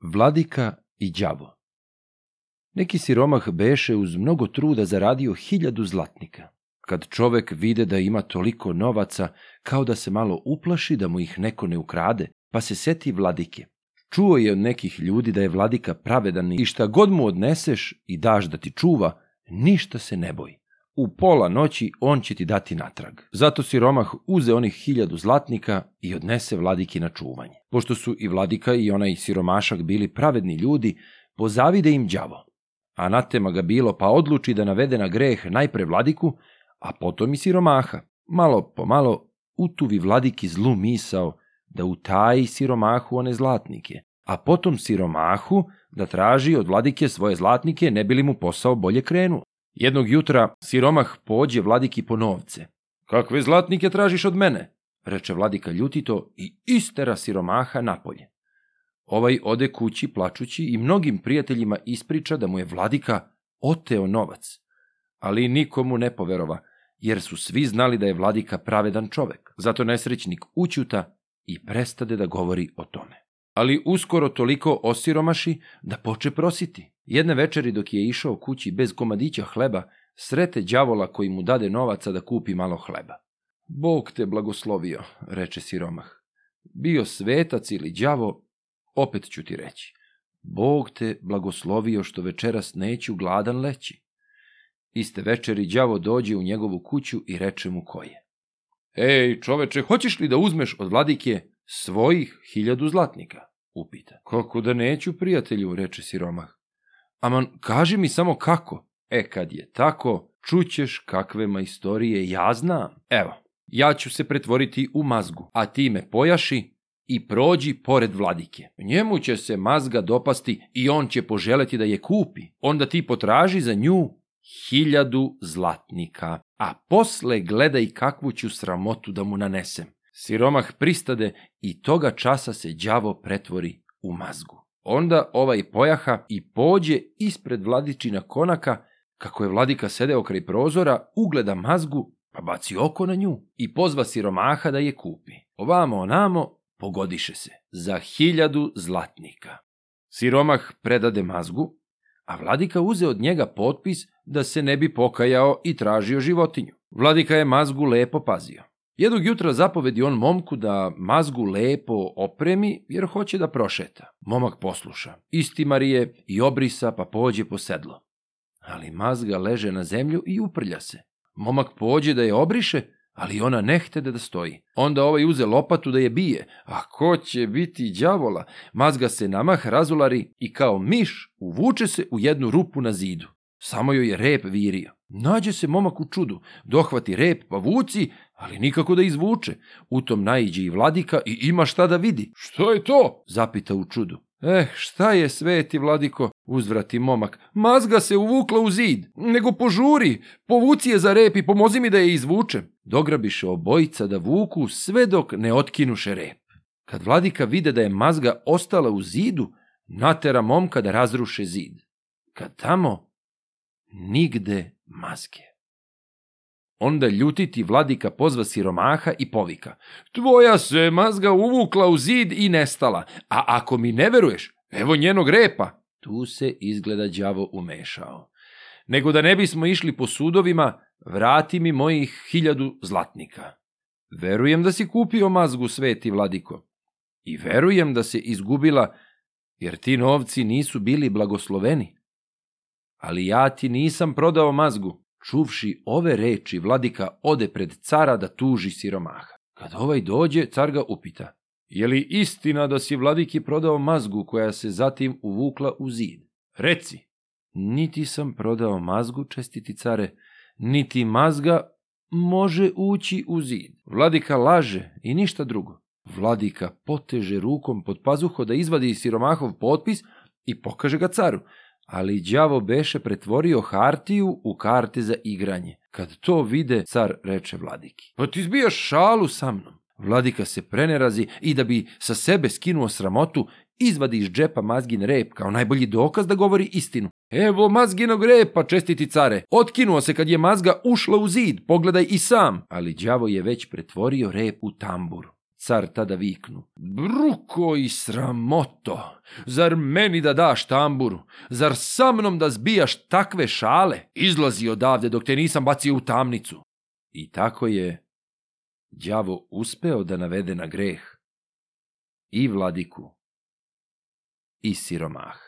Vladika i đavo Neki siromah beše uz mnogo truda zaradio hiljadu zlatnika. Kad čovek vide da ima toliko novaca, kao da se malo uplaši da mu ih neko ne ukrade, pa se seti vladike. Čuo je od nekih ljudi da je vladika pravedan i šta god mu odneseš i daš da ti čuva, ništa se ne boji. U pola noći on će ti dati natrag. Zato siromah uze onih hiljadu zlatnika i odnese vladiki na čuvanje. Pošto su i vladika i onaj siromašak bili pravedni ljudi, pozavide im đavo. Anatema ga bilo pa odluči da navede na greh najpre vladiku, a potom i siromaha. Malo po malo utuvi vladiki zlu misao da utaji siromahu one zlatnike, a potom siromahu da traži od vladike svoje zlatnike ne bi li mu posao bolje krenuo. Jednog jutra siromah pođe vladiki po novce. Kakve zlatnike tražiš od mene? reče vladika ljutito i istera siromaha napolje. Ovaj ode kući plačući i mnogim prijateljima ispriča da mu je vladika oteo novac. Ali nikomu ne poverova, jer su svi znali da je vladika pravedan čovek. Zato nesrećnik učuta i prestade da govori o tome. Ali uskoro toliko osiromaši da poče prositi. Jedne večeri dok je išao kući bez komadića hleba, srete đavola koji mu dade novaca da kupi malo hleba. Bog te blagoslovio, reče siromah. Bio svetac ili đavo, opet ću ti reći. Bog te blagoslovio što večeras neću gladan leći. Iste večeri đavo dođe u njegovu kuću i reče mu ko je. Ej, čoveče, hoćeš li da uzmeš od vladike svojih hiljadu zlatnika? Upita. Kako da neću, prijatelju, reče siromah. Aman, kaži mi samo kako. E, kad je tako, čućeš kakve majstorije ja znam. Evo, ja ću se pretvoriti u mazgu, a ti me pojaši i prođi pored vladike. Njemu će se mazga dopasti i on će poželeti da je kupi. Onda ti potraži za nju hiljadu zlatnika, a posle gledaj kakvu ću sramotu da mu nanesem. Siromah pristade i toga časa se đavo pretvori u mazgu. Onda ovaj pojaha i pođe ispred vladičina konaka, kako je vladika sedeo kraj prozora, ugleda mazgu, pa baci oko na nju i pozva siromaha da je kupi. Ovamo onamo pogodiše se za hiljadu zlatnika. Siromah predade mazgu, a vladika uze od njega potpis da se ne bi pokajao i tražio životinju. Vladika je mazgu lepo pazio. Jednog jutra zapovedi on momku da mazgu lepo opremi jer hoće da prošeta. Momak posluša. Isti Marije i obrisa pa pođe po sedlo. Ali mazga leže na zemlju i uprlja se. Momak pođe da je obriše, ali ona ne htede da stoji. Onda ovaj uze lopatu da je bije, a ko će biti đavola? Mazga se namah razulari i kao miš uvuče se u jednu rupu na zidu. Samo joj je rep virio. Nađe se momak u čudu, dohvati rep pa vuci, ali nikako da izvuče. U tom naiđe i vladika i ima šta da vidi. Što je to? Zapita u čudu. Eh, šta je sveti, vladiko? Uzvrati momak. Mazga se uvukla u zid. Nego požuri, povuci je za rep i pomozi mi da je izvučem. Dograbiše obojica da vuku sve dok ne otkinuše rep. Kad vladika vide da je mazga ostala u zidu, natera momka da razruše zid. Kad tamo, nigde mazge. Onda ljutiti vladika pozva siromaha i povika. Tvoja se mazga uvukla u zid i nestala, a ako mi ne veruješ, evo njenog repa. Tu se izgleda đavo umešao. Nego da ne bismo išli po sudovima, vrati mi mojih hiljadu zlatnika. Verujem da si kupio mazgu, sveti vladiko. I verujem da se izgubila, jer ti novci nisu bili blagosloveni. Ali ja ti nisam prodao mazgu. Čuvši ove reči, vladika ode pred cara da tuži siromaha. Kad ovaj dođe, car ga upita. Je li istina da si vladiki prodao mazgu koja se zatim uvukla u zid? Reci. Niti sam prodao mazgu, čestiti care, niti mazga može ući u zid. Vladika laže i ništa drugo. Vladika poteže rukom pod pazuho da izvadi siromahov potpis i pokaže ga caru ali đavo beše pretvorio hartiju u karte za igranje. Kad to vide, car reče vladiki. Pa ti zbijaš šalu sa mnom. Vladika se prenerazi i da bi sa sebe skinuo sramotu, izvadi iz džepa mazgin rep kao najbolji dokaz da govori istinu. Evo mazginog repa, čestiti care. Otkinuo se kad je mazga ušla u zid, pogledaj i sam. Ali đavo je već pretvorio rep u tambur. Car tada viknu. Bruko i sramoto! Zar meni da daš tamburu? Zar sa mnom da zbijaš takve šale? Izlazi odavde dok te nisam bacio u tamnicu. I tako je đavo uspeo da navede na greh i vladiku i siromaha.